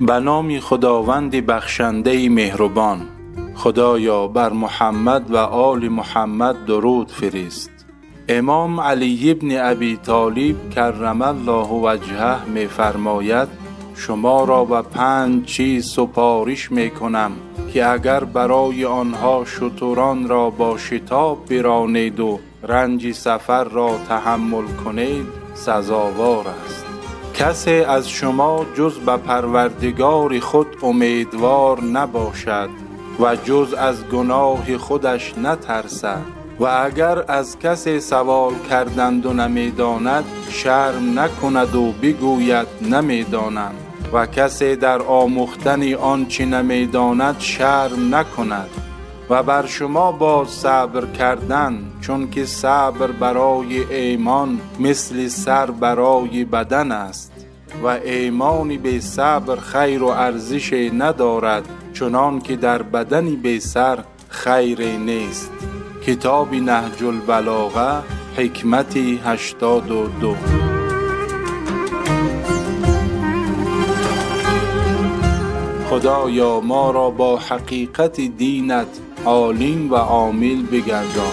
به نام خداوند بخشنده مهربان. خدایا بر محمد و آل محمد درود فرست امام علی ابن ابی طالب کرم الله وجهه می فرماید شما را به پنج چیز سپارش می کنم که اگر برای آنها شتران را با شتاب برانید و رنج سفر را تحمل کنید سزاوار است. کسی از شما جز به پروردگار خود امیدوار نباشد و جز از گناه خودش نترسد. و اگر از کسی سوال کردند و نمی داند شرم نکند و بگوید نمی دانم و کسی در آموختن آنچه نمی داند شرم نکند. و بر شما باز صبر کردن چون که صبر برای ایمان مثل سر برای بدن است. و ایمانی به صبر خیر و ارزش ندارد چنان که در بدنی به سر خیر نیست. کتاب نهج البلاغه حکمتی هشتاد و دو. خدایا ما را با حقیقت دینت عالم و عامل بگردان.